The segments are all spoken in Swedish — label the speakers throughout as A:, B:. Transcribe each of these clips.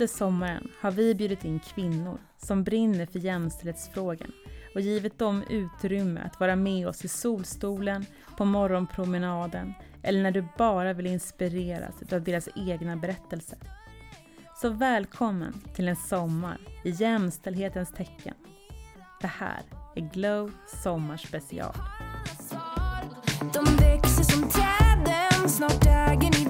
A: Under sommaren har vi bjudit in kvinnor som brinner för jämställdhetsfrågan och givit dem utrymme att vara med oss i solstolen, på morgonpromenaden eller när du bara vill inspireras av deras egna berättelser. Så välkommen till en sommar i jämställdhetens tecken. Det här är Glow Sommarspecial. De växer som träden, snart äger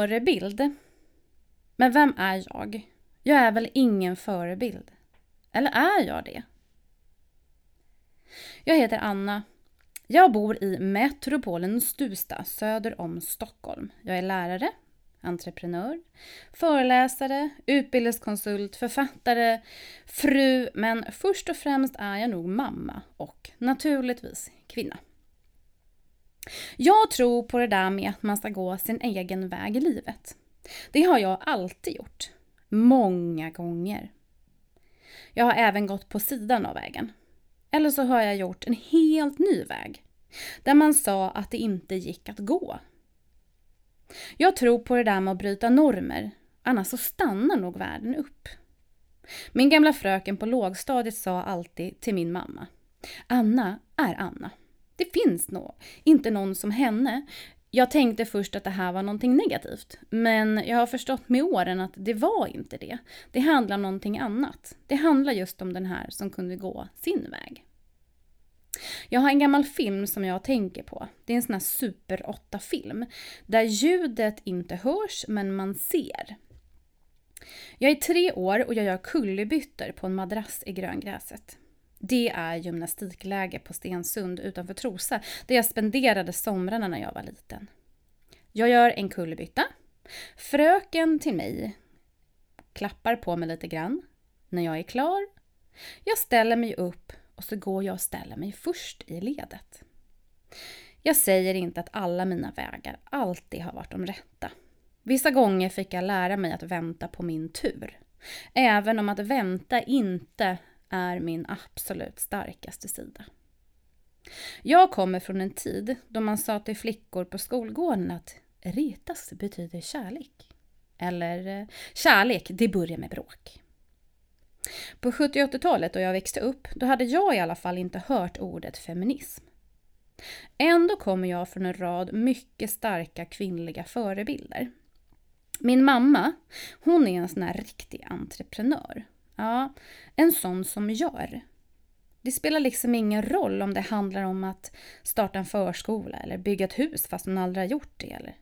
A: Förebild? Men vem är jag? Jag är väl ingen förebild? Eller är jag det? Jag heter Anna. Jag bor i metropolen Stuvsta söder om Stockholm. Jag är lärare, entreprenör, föreläsare, utbildningskonsult, författare, fru, men först och främst är jag nog mamma och naturligtvis kvinna. Jag tror på det där med att man ska gå sin egen väg i livet. Det har jag alltid gjort. Många gånger. Jag har även gått på sidan av vägen. Eller så har jag gjort en helt ny väg. Där man sa att det inte gick att gå. Jag tror på det där med att bryta normer. Annars så stannar nog världen upp. Min gamla fröken på lågstadiet sa alltid till min mamma. Anna är Anna. Det finns nog inte någon som henne. Jag tänkte först att det här var någonting negativt, men jag har förstått med åren att det var inte det. Det handlar om någonting annat. Det handlar just om den här som kunde gå sin väg. Jag har en gammal film som jag tänker på. Det är en sån här super 8-film där ljudet inte hörs men man ser. Jag är tre år och jag gör kullerbyttor på en madrass i gröngräset. Det är gymnastikläge på Stensund utanför Trosa där jag spenderade somrarna när jag var liten. Jag gör en kullerbytta. Fröken till mig klappar på mig lite grann. När jag är klar, jag ställer mig upp och så går jag och ställer mig först i ledet. Jag säger inte att alla mina vägar alltid har varit de rätta. Vissa gånger fick jag lära mig att vänta på min tur. Även om att vänta inte är min absolut starkaste sida. Jag kommer från en tid då man sa till flickor på skolgården att retas betyder kärlek. Eller kärlek, det börjar med bråk. På 70 80-talet då jag växte upp, då hade jag i alla fall inte hört ordet feminism. Ändå kommer jag från en rad mycket starka kvinnliga förebilder. Min mamma, hon är en sån här riktig entreprenör. Ja, en sån som gör. Det spelar liksom ingen roll om det handlar om att starta en förskola eller bygga ett hus fast hon aldrig har gjort det. Eller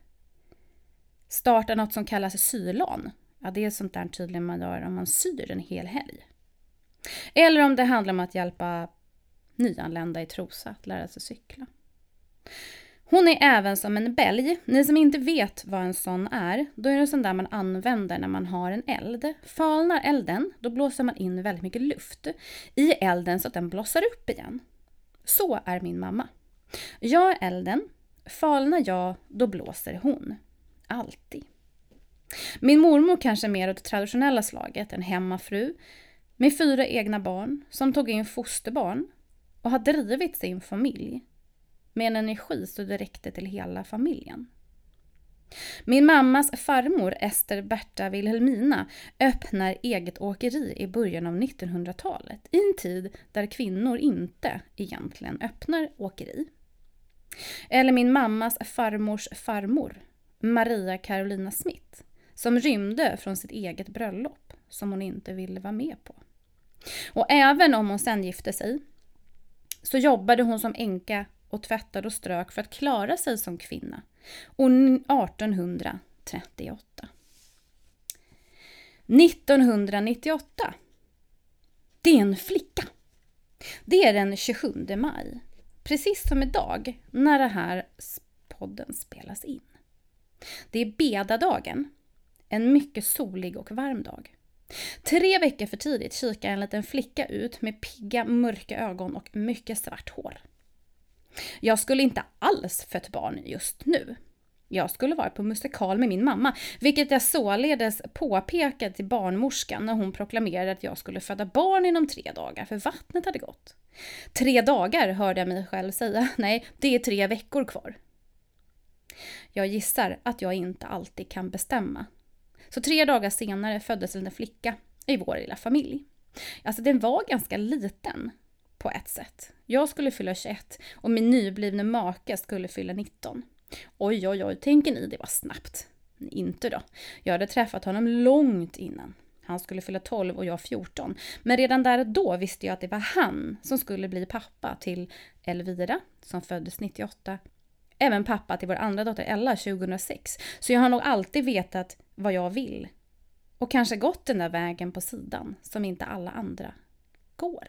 A: starta något som kallas sylan. Ja, det är sånt där tydligen man gör om man syr en hel helg. Eller om det handlar om att hjälpa nyanlända i Trosa att lära sig cykla. Hon är även som en bälg. Ni som inte vet vad en sån är, då är det en sån där man använder när man har en eld. Falnar elden, då blåser man in väldigt mycket luft i elden så att den blossar upp igen. Så är min mamma. Jag är elden, falnar jag, då blåser hon. Alltid. Min mormor kanske är mer åt det traditionella slaget, en hemmafru med fyra egna barn som tog in fosterbarn och har drivit sin familj med en energi så det räckte till hela familjen. Min mammas farmor Ester Berta Wilhelmina öppnar eget åkeri i början av 1900-talet i en tid där kvinnor inte egentligen öppnar åkeri. Eller min mammas farmors farmor Maria Carolina Smith som rymde från sitt eget bröllop som hon inte ville vara med på. Och även om hon sen gifte sig så jobbade hon som änka och tvättade och strök för att klara sig som kvinna. Och 1838. 1998. Det är en flicka. Det är den 27 maj. Precis som idag när den här podden spelas in. Det är bedadagen. En mycket solig och varm dag. Tre veckor för tidigt kikar en liten flicka ut med pigga mörka ögon och mycket svart hår. Jag skulle inte alls fött barn just nu. Jag skulle vara på musikal med min mamma, vilket jag således påpekade till barnmorskan när hon proklamerade att jag skulle föda barn inom tre dagar, för vattnet hade gått. Tre dagar hörde jag mig själv säga. Nej, det är tre veckor kvar. Jag gissar att jag inte alltid kan bestämma. Så tre dagar senare föddes en flicka i vår lilla familj. Alltså den var ganska liten på ett sätt. Jag skulle fylla 21 och min nyblivne make skulle fylla 19. Oj, oj, oj, tänker ni det var snabbt? Inte då. Jag hade träffat honom långt innan. Han skulle fylla 12 och jag 14. Men redan där och då visste jag att det var han som skulle bli pappa till Elvira, som föddes 98. Även pappa till vår andra dotter Ella 2006. Så jag har nog alltid vetat vad jag vill. Och kanske gått den där vägen på sidan som inte alla andra går.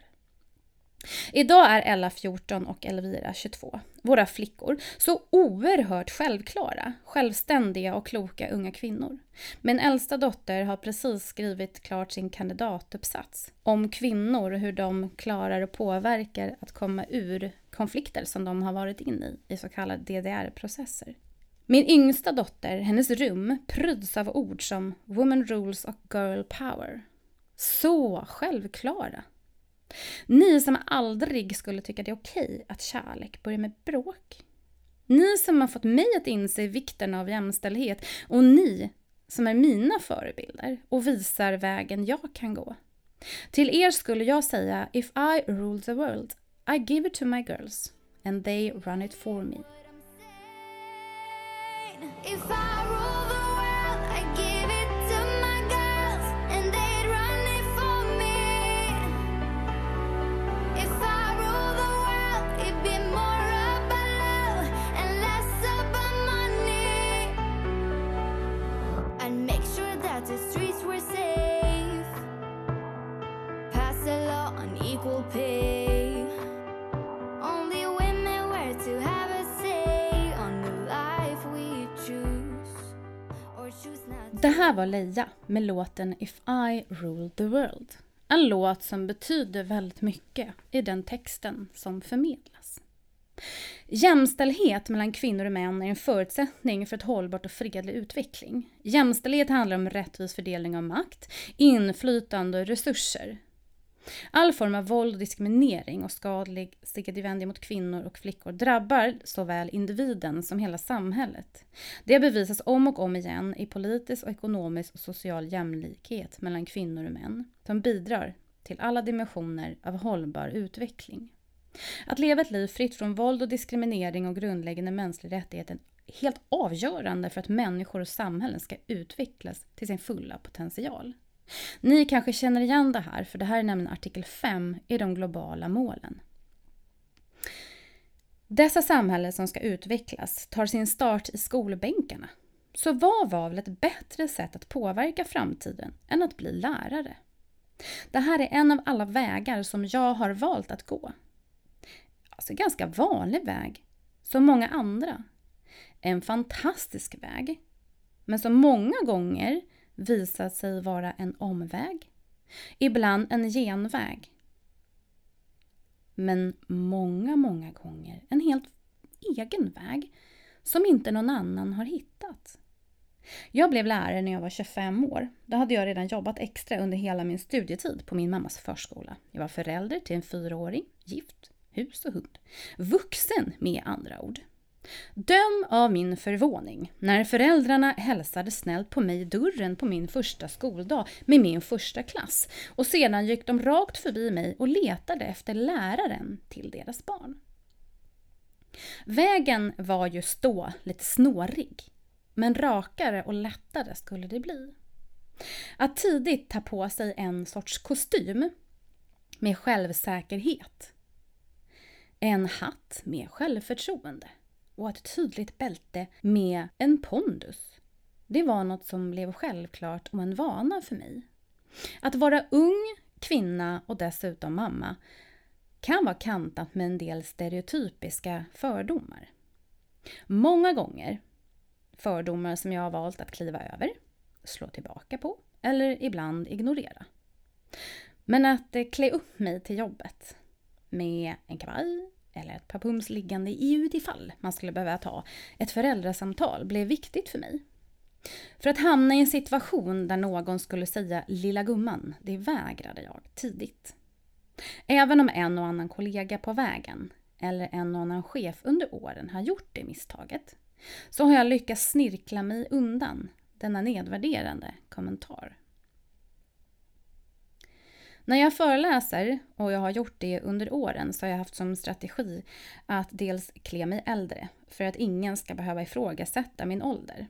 A: Idag är Ella 14 och Elvira 22. Våra flickor. Så oerhört självklara, självständiga och kloka unga kvinnor. Min äldsta dotter har precis skrivit klart sin kandidatuppsats om kvinnor, hur de klarar och påverkar att komma ur konflikter som de har varit inne i, i så kallade DDR-processer. Min yngsta dotter, hennes rum, pryds av ord som woman rules och girl power. Så självklara. Ni som aldrig skulle tycka det är okej att kärlek börjar med bråk. Ni som har fått mig att inse vikten av jämställdhet och ni som är mina förebilder och visar vägen jag kan gå. Till er skulle jag säga If I rule the world, I give it to my girls and they run it for me. Det här var Leia med låten If I Rule the World. En låt som betyder väldigt mycket i den texten som förmedlas. Jämställdhet mellan kvinnor och män är en förutsättning för ett hållbart och fredlig utveckling. Jämställdhet handlar om rättvis fördelning av makt, inflytande och resurser. All form av våld och diskriminering och skadlig sedvänja mot kvinnor och flickor drabbar såväl individen som hela samhället. Det bevisas om och om igen i politisk, och ekonomisk och social jämlikhet mellan kvinnor och män som bidrar till alla dimensioner av hållbar utveckling. Att leva ett liv fritt från våld och diskriminering och grundläggande mänskliga rättigheter är helt avgörande för att människor och samhällen ska utvecklas till sin fulla potential. Ni kanske känner igen det här, för det här är nämligen artikel 5 i de globala målen. Dessa samhällen som ska utvecklas tar sin start i skolbänkarna. Så vad var väl ett bättre sätt att påverka framtiden än att bli lärare? Det här är en av alla vägar som jag har valt att gå. Alltså en ganska vanlig väg, som många andra. En fantastisk väg, men som många gånger visat sig vara en omväg, ibland en genväg. Men många, många gånger en helt egen väg som inte någon annan har hittat. Jag blev lärare när jag var 25 år. Då hade jag redan jobbat extra under hela min studietid på min mammas förskola. Jag var förälder till en fyraåring, gift, hus och hund. Vuxen med andra ord. Döm av min förvåning när föräldrarna hälsade snällt på mig i dörren på min första skoldag med min första klass och sedan gick de rakt förbi mig och letade efter läraren till deras barn. Vägen var just då lite snårig, men rakare och lättare skulle det bli. Att tidigt ta på sig en sorts kostym med självsäkerhet. En hatt med självförtroende och ett tydligt bälte med en pondus. Det var något som blev självklart och en vana för mig. Att vara ung, kvinna och dessutom mamma kan vara kantat med en del stereotypiska fördomar. Många gånger fördomar som jag har valt att kliva över, slå tillbaka på eller ibland ignorera. Men att eh, klä upp mig till jobbet med en kavaj, eller ett par pums liggande i utifall man skulle behöva ta ett föräldrasamtal blev viktigt för mig. För att hamna i en situation där någon skulle säga ”lilla gumman”, det vägrade jag tidigt. Även om en och annan kollega på vägen eller en och annan chef under åren har gjort det misstaget så har jag lyckats snirkla mig undan denna nedvärderande kommentar. När jag föreläser, och jag har gjort det under åren, så har jag haft som strategi att dels klä mig äldre för att ingen ska behöva ifrågasätta min ålder.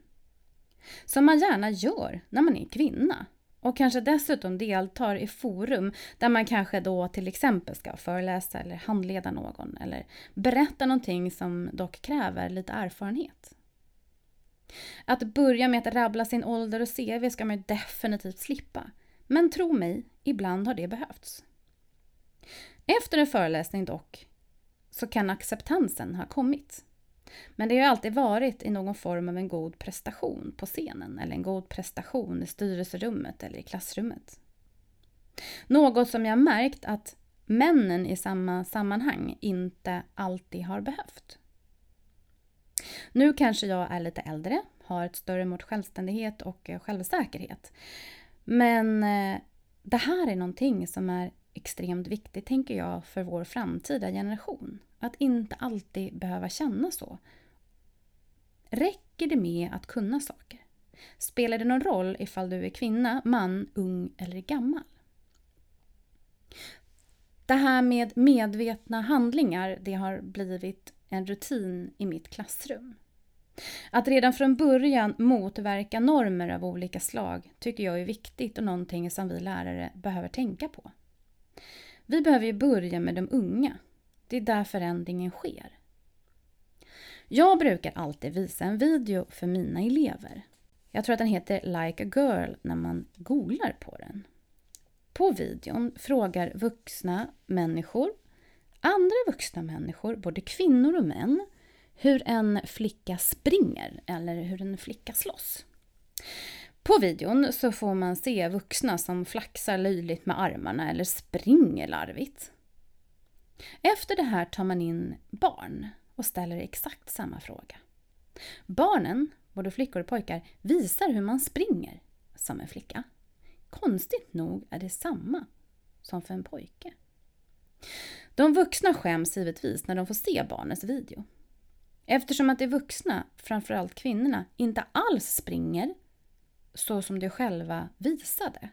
A: Som man gärna gör när man är kvinna och kanske dessutom deltar i forum där man kanske då till exempel ska föreläsa eller handleda någon eller berätta någonting som dock kräver lite erfarenhet. Att börja med att rabbla sin ålder och CV ska man definitivt slippa. Men tro mig, ibland har det behövts. Efter en föreläsning dock, så kan acceptansen ha kommit. Men det har alltid varit i någon form av en god prestation på scenen eller en god prestation i styrelserummet eller i klassrummet. Något som jag märkt att männen i samma sammanhang inte alltid har behövt. Nu kanske jag är lite äldre, har ett större mått självständighet och eh, självsäkerhet. Men eh, det här är någonting som är extremt viktigt, tänker jag, för vår framtida generation. Att inte alltid behöva känna så. Räcker det med att kunna saker? Spelar det någon roll ifall du är kvinna, man, ung eller gammal? Det här med medvetna handlingar, det har blivit en rutin i mitt klassrum. Att redan från början motverka normer av olika slag tycker jag är viktigt och någonting som vi lärare behöver tänka på. Vi behöver ju börja med de unga. Det är där förändringen sker. Jag brukar alltid visa en video för mina elever. Jag tror att den heter Like a girl när man googlar på den. På videon frågar vuxna människor, andra vuxna människor, både kvinnor och män, hur en flicka springer eller hur en flicka slåss. På videon så får man se vuxna som flaxar löjligt med armarna eller springer larvigt. Efter det här tar man in barn och ställer exakt samma fråga. Barnen, både flickor och pojkar, visar hur man springer som en flicka. Konstigt nog är det samma som för en pojke. De vuxna skäms givetvis när de får se barnens video. Eftersom att de vuxna, framförallt kvinnorna, inte alls springer så som de själva visade.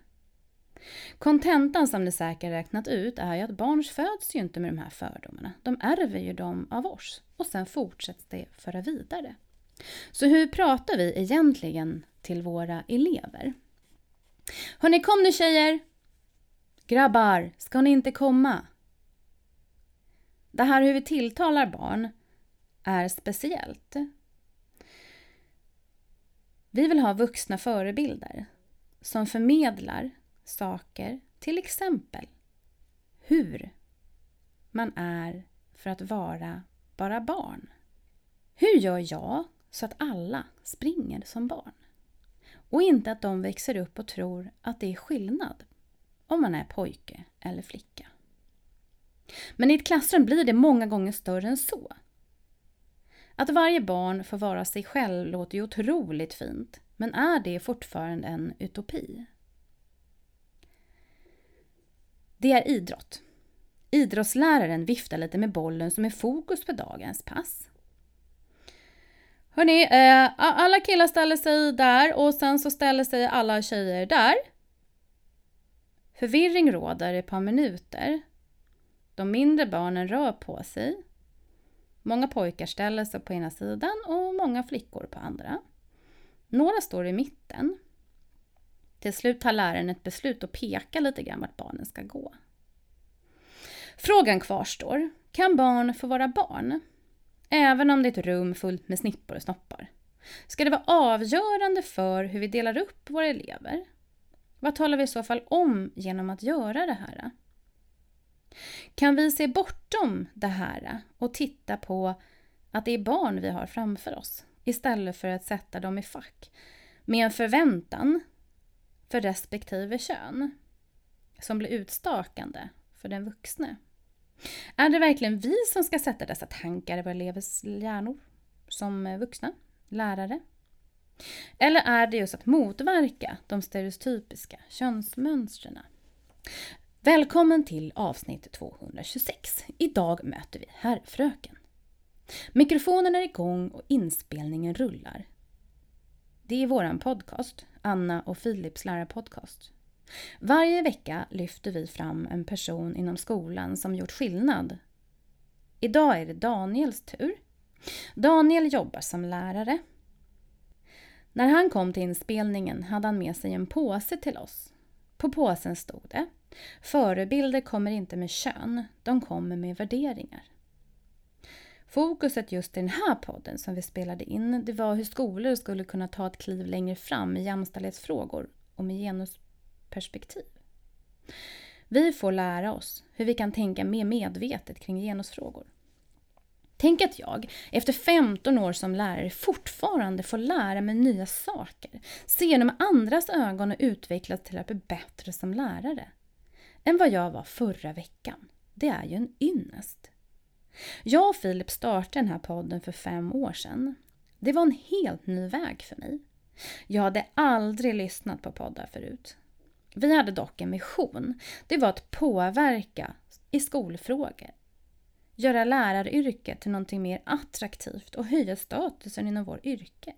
A: Kontentan som ni säkert räknat ut är ju att barn föds ju inte med de här fördomarna. De ärver ju dem av oss och sen fortsätts det föra vidare. Så hur pratar vi egentligen till våra elever? Hörni, kom nu tjejer! Grabbar, ska ni inte komma? Det här hur vi tilltalar barn är speciellt. Vi vill ha vuxna förebilder som förmedlar saker, till exempel hur man är för att vara bara barn. Hur gör jag så att alla springer som barn? Och inte att de växer upp och tror att det är skillnad om man är pojke eller flicka. Men i ett klassrum blir det många gånger större än så. Att varje barn får vara sig själv låter ju otroligt fint, men är det fortfarande en utopi? Det är idrott. Idrottsläraren viftar lite med bollen som är fokus på dagens pass. Hörni, eh, alla killar ställer sig där och sen så ställer sig alla tjejer där. Förvirring råder i ett par minuter. De mindre barnen rör på sig. Många pojkar ställer sig på ena sidan och många flickor på andra. Några står i mitten. Till slut tar läraren ett beslut och pekar lite grann vart barnen ska gå. Frågan kvarstår. Kan barn få vara barn? Även om det är ett rum fullt med snippor och snoppar. Ska det vara avgörande för hur vi delar upp våra elever? Vad talar vi i så fall om genom att göra det här? Kan vi se bortom det här och titta på att det är barn vi har framför oss istället för att sätta dem i fack med en förväntan för respektive kön som blir utstakande för den vuxne. Är det verkligen vi som ska sätta dessa tankar i våra elevers hjärnor? Som vuxna? Lärare? Eller är det just att motverka de stereotypiska könsmönstren? Välkommen till avsnitt 226. Idag möter vi herrfröken. Mikrofonen är igång och inspelningen rullar. Det är våran podcast, Anna och Filips lärarpodcast. Varje vecka lyfter vi fram en person inom skolan som gjort skillnad. Idag är det Daniels tur. Daniel jobbar som lärare. När han kom till inspelningen hade han med sig en påse till oss. På påsen stod det Förebilder kommer inte med kön, de kommer med värderingar. Fokuset just i den här podden som vi spelade in, det var hur skolor skulle kunna ta ett kliv längre fram i jämställdhetsfrågor och med genusperspektiv. Vi får lära oss hur vi kan tänka mer medvetet kring genusfrågor. Tänk att jag, efter 15 år som lärare, fortfarande får lära mig nya saker, se genom andras ögon och utvecklas till att bli bättre som lärare, än vad jag var förra veckan. Det är ju en ynnest. Jag och Filip startade den här podden för fem år sedan. Det var en helt ny väg för mig. Jag hade aldrig lyssnat på poddar förut. Vi hade dock en mission. Det var att påverka i skolfrågor. Göra läraryrket till någonting mer attraktivt och höja statusen inom vår yrke.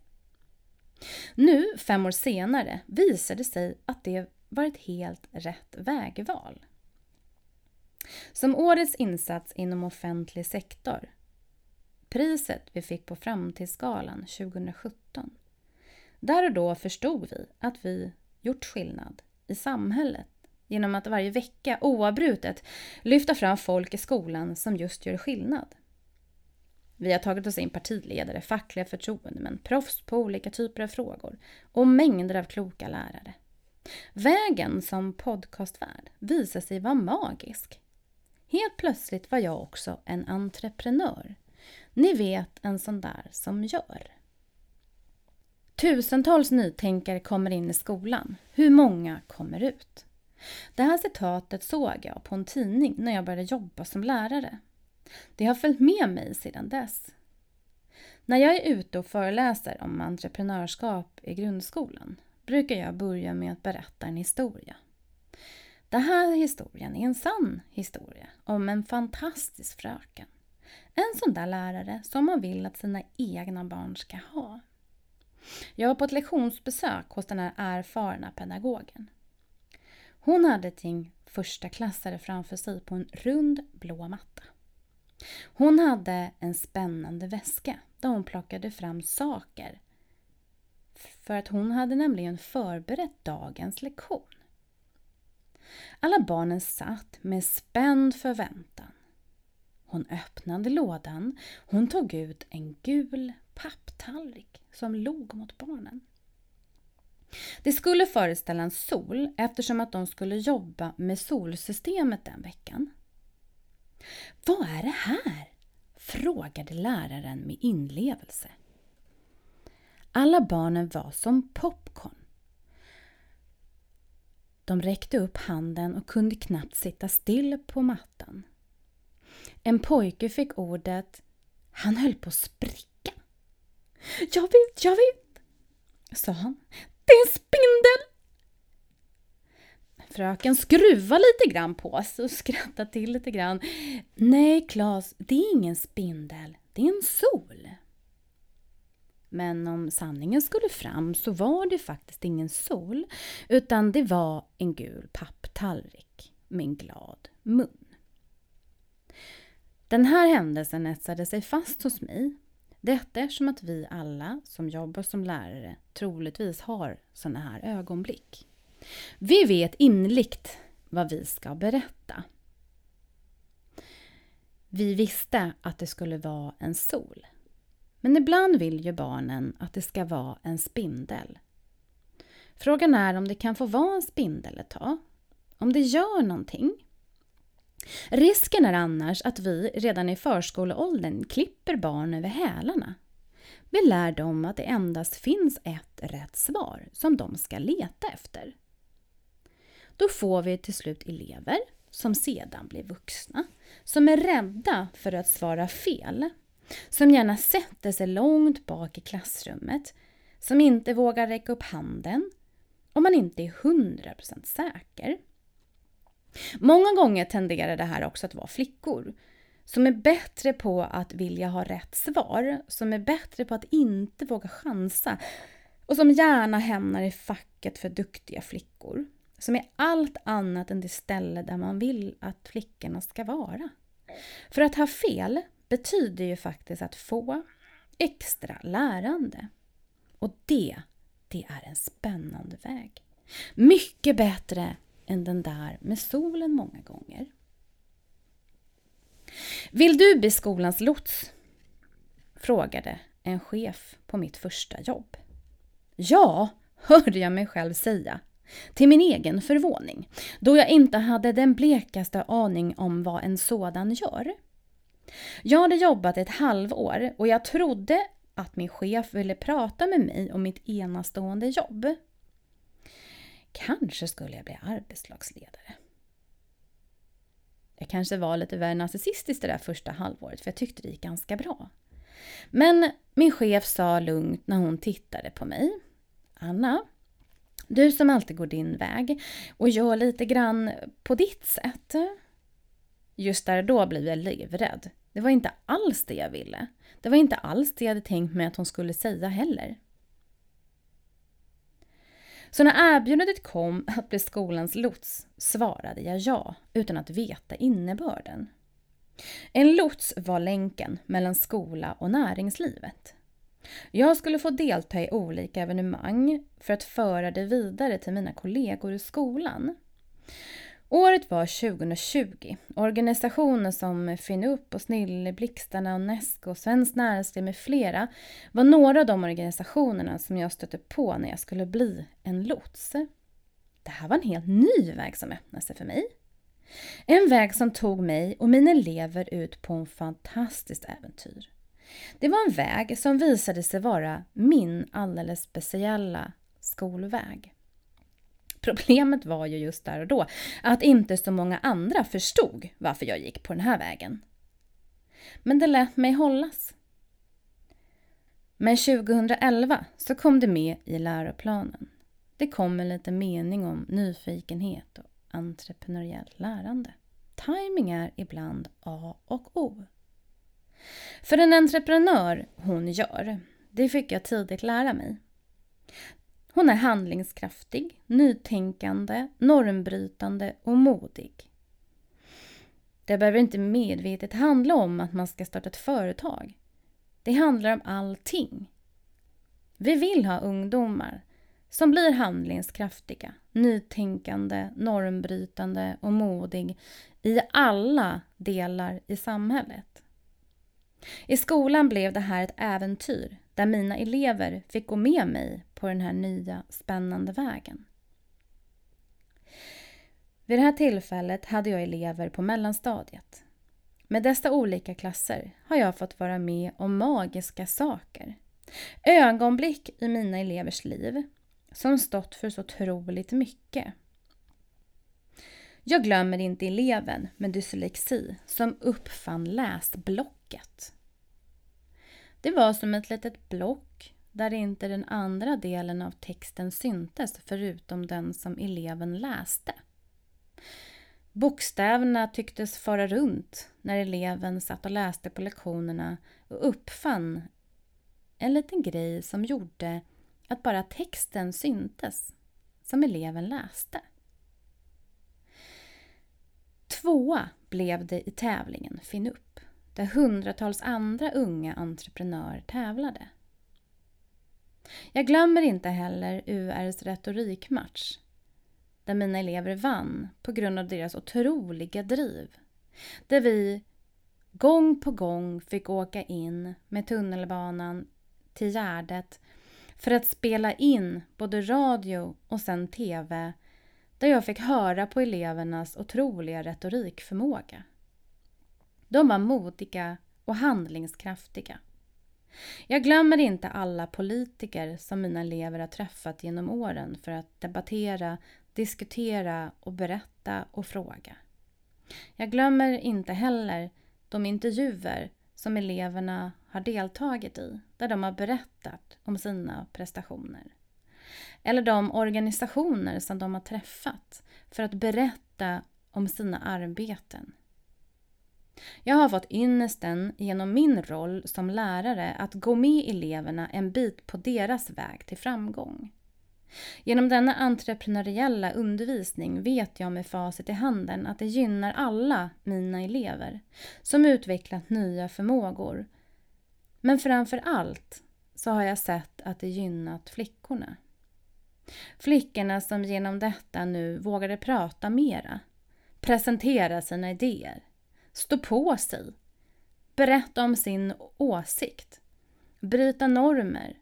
A: Nu, fem år senare, visade det sig att det var ett helt rätt vägval. Som årets insats inom offentlig sektor, priset vi fick på Framtidsgalan 2017. Där och då förstod vi att vi gjort skillnad i samhället genom att varje vecka oavbrutet lyfta fram folk i skolan som just gör skillnad. Vi har tagit oss in partiledare, fackliga förtroendemän, proffs på olika typer av frågor och mängder av kloka lärare. Vägen som podcastvärd visade sig vara magisk. Helt plötsligt var jag också en entreprenör. Ni vet, en sån där som gör. Tusentals nytänkare kommer in i skolan. Hur många kommer ut? Det här citatet såg jag på en tidning när jag började jobba som lärare. Det har följt med mig sedan dess. När jag är ute och föreläser om entreprenörskap i grundskolan brukar jag börja med att berätta en historia. Den här historien är en sann historia om en fantastisk fröken. En sån där lärare som man vill att sina egna barn ska ha. Jag var på ett lektionsbesök hos den här erfarna pedagogen. Hon hade ett gäng förstaklassare framför sig på en rund blå matta. Hon hade en spännande väska där hon plockade fram saker för att hon hade nämligen förberett dagens lektion. Alla barnen satt med spänd förväntan. Hon öppnade lådan. Hon tog ut en gul papptallrik som log mot barnen. Det skulle föreställa en sol eftersom att de skulle jobba med solsystemet den veckan. Vad är det här? frågade läraren med inlevelse. Alla barnen var som popcorn. De räckte upp handen och kunde knappt sitta still på mattan. En pojke fick ordet. Han höll på att spricka. Jag vet, jag vet, sa han. Det är en spindel! Fröken skruvade lite grann på sig och skrattade till lite grann. Nej, Klas, det är ingen spindel. Det är en sol. Men om sanningen skulle fram så var det faktiskt ingen sol utan det var en gul papptallrik med en glad mun. Den här händelsen etsade sig fast hos mig. Detta eftersom att vi alla som jobbar som lärare troligtvis har sådana här ögonblick. Vi vet inligt vad vi ska berätta. Vi visste att det skulle vara en sol. Men ibland vill ju barnen att det ska vara en spindel. Frågan är om det kan få vara en spindel ett tag. Om det gör någonting. Risken är annars att vi redan i förskoleåldern klipper barn över hälarna. Vi lär dem att det endast finns ett rätt svar som de ska leta efter. Då får vi till slut elever som sedan blir vuxna, som är rädda för att svara fel, som gärna sätter sig långt bak i klassrummet, som inte vågar räcka upp handen om man inte är 100% säker. Många gånger tenderar det här också att vara flickor som är bättre på att vilja ha rätt svar, som är bättre på att inte våga chansa och som gärna hamnar i facket för duktiga flickor. Som är allt annat än det ställe där man vill att flickorna ska vara. För att ha fel betyder ju faktiskt att få extra lärande. Och det, det är en spännande väg. Mycket bättre än den där med solen många gånger. Vill du bli skolans lots? Frågade en chef på mitt första jobb. Ja, hörde jag mig själv säga. Till min egen förvåning, då jag inte hade den blekaste aning om vad en sådan gör. Jag hade jobbat ett halvår och jag trodde att min chef ville prata med mig om mitt enastående jobb. Kanske skulle jag bli arbetslagsledare. Jag kanske var lite väl narcissistisk det där första halvåret för jag tyckte det gick ganska bra. Men min chef sa lugnt när hon tittade på mig. Anna, du som alltid går din väg och gör lite grann på ditt sätt. Just där och då blev jag livrädd. Det var inte alls det jag ville. Det var inte alls det jag hade tänkt mig att hon skulle säga heller. Så när erbjudandet kom att bli skolans lots svarade jag ja, utan att veta innebörden. En lots var länken mellan skola och näringslivet. Jag skulle få delta i olika evenemang för att föra det vidare till mina kollegor i skolan. Året var 2020. Organisationer som Finup och Snilleblixtarna, Unesco, Svenskt Näringsliv med flera var några av de organisationerna som jag stötte på när jag skulle bli en lots. Det här var en helt ny väg som öppnade sig för mig. En väg som tog mig och mina elever ut på en fantastiskt äventyr. Det var en väg som visade sig vara min alldeles speciella skolväg. Problemet var ju just där och då att inte så många andra förstod varför jag gick på den här vägen. Men det lät mig hållas. Men 2011 så kom det med i läroplanen. Det kom en liten mening om nyfikenhet och entreprenöriellt lärande. Timing är ibland A och O. För en entreprenör hon gör, det fick jag tidigt lära mig. Hon är handlingskraftig, nytänkande, normbrytande och modig. Det behöver inte medvetet handla om att man ska starta ett företag. Det handlar om allting. Vi vill ha ungdomar som blir handlingskraftiga, nytänkande, normbrytande och modig i alla delar i samhället. I skolan blev det här ett äventyr där mina elever fick gå med mig på den här nya spännande vägen. Vid det här tillfället hade jag elever på mellanstadiet. Med dessa olika klasser har jag fått vara med om magiska saker. Ögonblick i mina elevers liv som stått för så otroligt mycket. Jag glömmer inte eleven med dyslexi som uppfann blocket. Det var som ett litet block där inte den andra delen av texten syntes förutom den som eleven läste. Bokstäverna tycktes fara runt när eleven satt och läste på lektionerna och uppfann en liten grej som gjorde att bara texten syntes som eleven läste. Tvåa blev det i tävlingen Finn upp, där hundratals andra unga entreprenörer tävlade. Jag glömmer inte heller URs retorikmatch, där mina elever vann på grund av deras otroliga driv. Där vi gång på gång fick åka in med tunnelbanan till Gärdet för att spela in både radio och sen TV där jag fick höra på elevernas otroliga retorikförmåga. De var modiga och handlingskraftiga. Jag glömmer inte alla politiker som mina elever har träffat genom åren för att debattera, diskutera och berätta och fråga. Jag glömmer inte heller de intervjuer som eleverna har deltagit i där de har berättat om sina prestationer. Eller de organisationer som de har träffat för att berätta om sina arbeten. Jag har fått ynnesten genom min roll som lärare att gå med eleverna en bit på deras väg till framgång. Genom denna entreprenöriella undervisning vet jag med facit i handen att det gynnar alla mina elever som utvecklat nya förmågor. Men framför allt så har jag sett att det gynnat flickorna. Flickorna som genom detta nu vågade prata mera, presentera sina idéer, stå på sig, berätta om sin åsikt, bryta normer.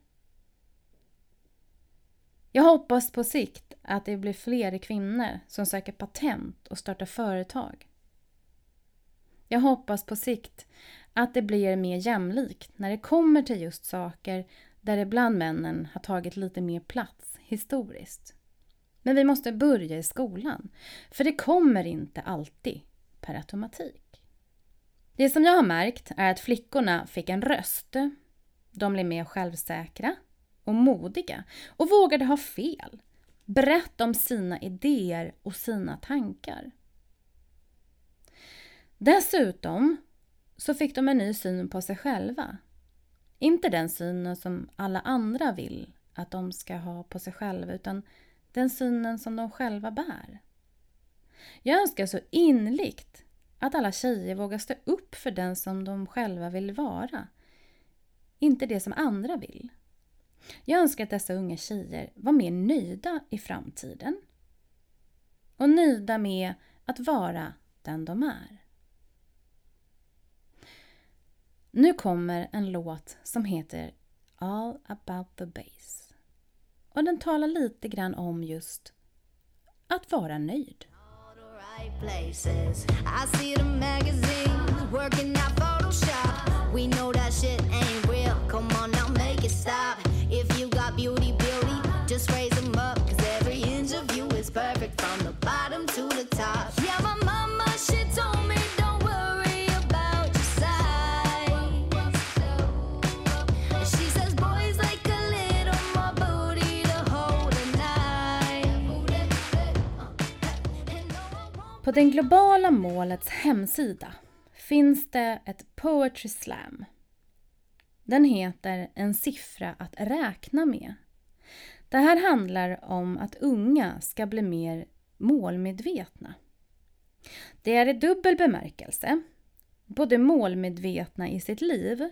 A: Jag hoppas på sikt att det blir fler kvinnor som söker patent och startar företag. Jag hoppas på sikt att det blir mer jämlikt när det kommer till just saker där ibland männen har tagit lite mer plats historiskt. Men vi måste börja i skolan, för det kommer inte alltid per automatik. Det som jag har märkt är att flickorna fick en röst. De blev mer självsäkra och modiga och vågade ha fel. Berätta om sina idéer och sina tankar. Dessutom så fick de en ny syn på sig själva. Inte den synen som alla andra vill att de ska ha på sig själva utan den synen som de själva bär. Jag önskar så inligt att alla tjejer vågar stå upp för den som de själva vill vara. Inte det som andra vill. Jag önskar att dessa unga tjejer var mer nöjda i framtiden. Och nöjda med att vara den de är. Nu kommer en låt som heter All about the bass. Och den talar lite grann om just att vara nöjd. Places. I see the magazines den globala målets hemsida finns det ett Poetry Slam. Den heter En siffra att räkna med. Det här handlar om att unga ska bli mer målmedvetna. Det är i dubbel bemärkelse. Både målmedvetna i sitt liv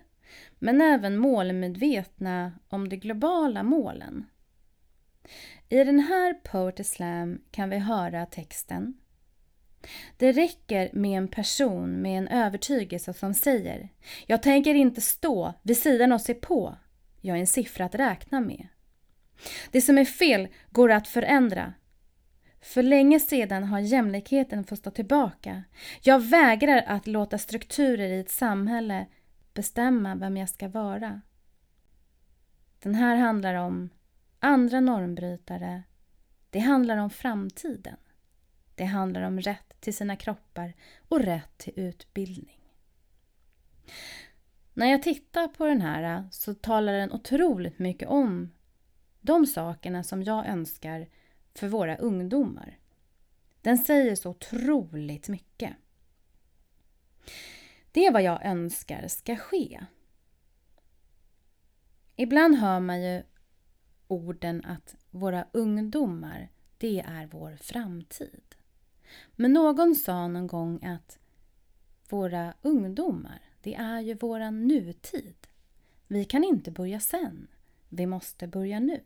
A: men även målmedvetna om de globala målen. I den här Poetry Slam kan vi höra texten det räcker med en person med en övertygelse som säger Jag tänker inte stå vid sidan och se på. Jag är en siffra att räkna med. Det som är fel går att förändra. För länge sedan har jämlikheten fått stå tillbaka. Jag vägrar att låta strukturer i ett samhälle bestämma vem jag ska vara. Den här handlar om andra normbrytare. Det handlar om framtiden. Det handlar om rätt till sina kroppar och rätt till utbildning. När jag tittar på den här så talar den otroligt mycket om de sakerna som jag önskar för våra ungdomar. Den säger så otroligt mycket. Det är vad jag önskar ska ske. Ibland hör man ju orden att våra ungdomar, det är vår framtid. Men någon sa någon gång att våra ungdomar, det är ju våran nutid. Vi kan inte börja sen. Vi måste börja nu.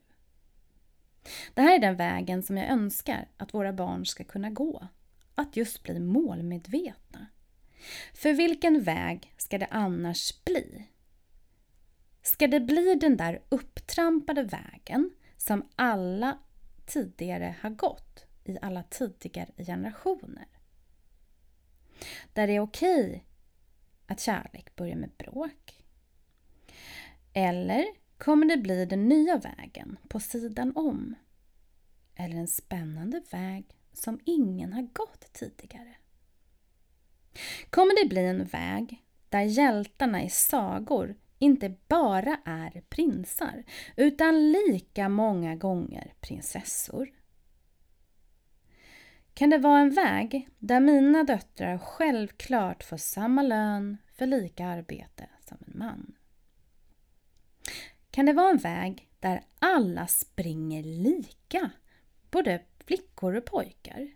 A: Det här är den vägen som jag önskar att våra barn ska kunna gå. Att just bli målmedvetna. För vilken väg ska det annars bli? Ska det bli den där upptrampade vägen som alla tidigare har gått? I alla tidigare generationer. Där det är okej att kärlek börjar med bråk. Eller kommer det bli den nya vägen på sidan om? Eller en spännande väg som ingen har gått tidigare? Kommer det bli en väg där hjältarna i sagor inte bara är prinsar utan lika många gånger prinsessor? Kan det vara en väg där mina döttrar självklart får samma lön för lika arbete som en man? Kan det vara en väg där alla springer lika, både flickor och pojkar,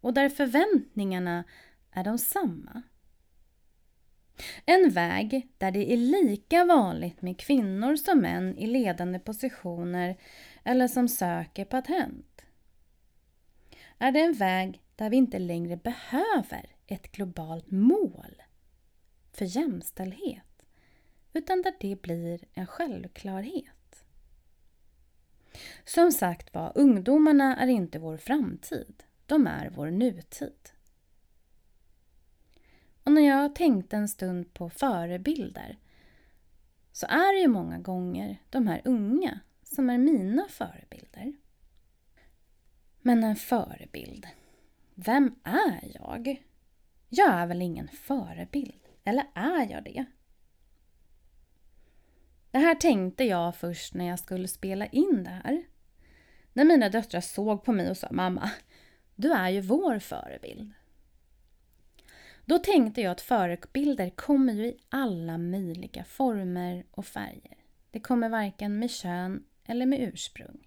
A: och där förväntningarna är de samma? En väg där det är lika vanligt med kvinnor som män i ledande positioner eller som söker patent. Är det en väg där vi inte längre behöver ett globalt mål för jämställdhet utan där det blir en självklarhet. Som sagt var, ungdomarna är inte vår framtid, de är vår nutid. Och när jag tänkte en stund på förebilder så är det ju många gånger de här unga som är mina förebilder. Men en förebild, vem är jag? Jag är väl ingen förebild, eller är jag det? Det här tänkte jag först när jag skulle spela in det här. När mina döttrar såg på mig och sa Mamma, du är ju vår förebild. Då tänkte jag att förebilder kommer ju i alla möjliga former och färger. Det kommer varken med kön eller med ursprung.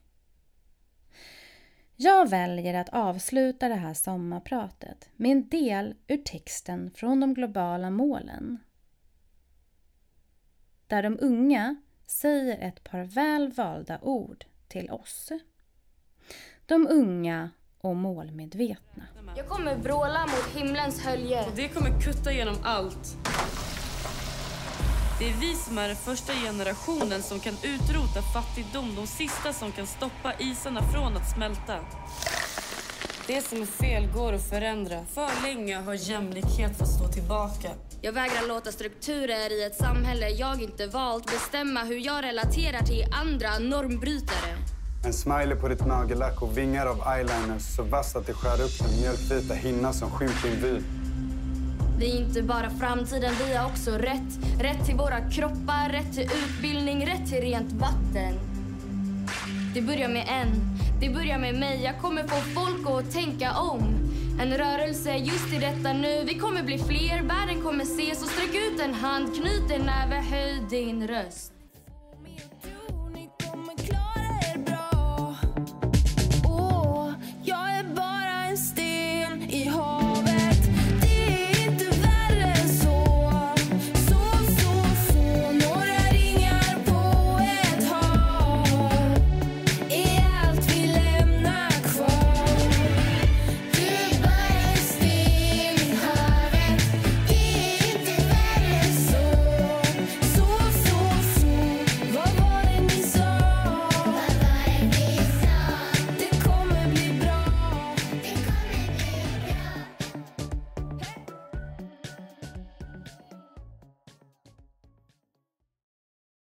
A: Jag väljer att avsluta det här sommarpratet med en del ur texten från de globala målen. Där de unga säger ett par väl valda ord till oss. De unga och målmedvetna.
B: Jag kommer vråla mot himlens hölje.
C: Och det kommer kutta genom allt. Det är vi som är den första generationen som kan utrota fattigdom, de sista som kan stoppa isarna från att smälta. Det som är fel går att förändra. För länge har jämlikhet fått stå tillbaka.
B: Jag vägrar låta strukturer i ett samhälle jag inte valt bestämma hur jag relaterar till andra normbrytare.
D: En smiley på ditt nagellack och vingar av eyeliner så vass att det skär upp den mjölkvita hinna som skymt din vy.
B: Vi är inte bara framtiden, vi har också rätt. Rätt till våra kroppar, rätt till utbildning, rätt till rent vatten. Det börjar med en, det börjar med mig. Jag kommer få folk att tänka om. En rörelse just i detta nu. Vi kommer bli fler, världen kommer se. Så sträck ut en hand, knyt en näve, höj din röst.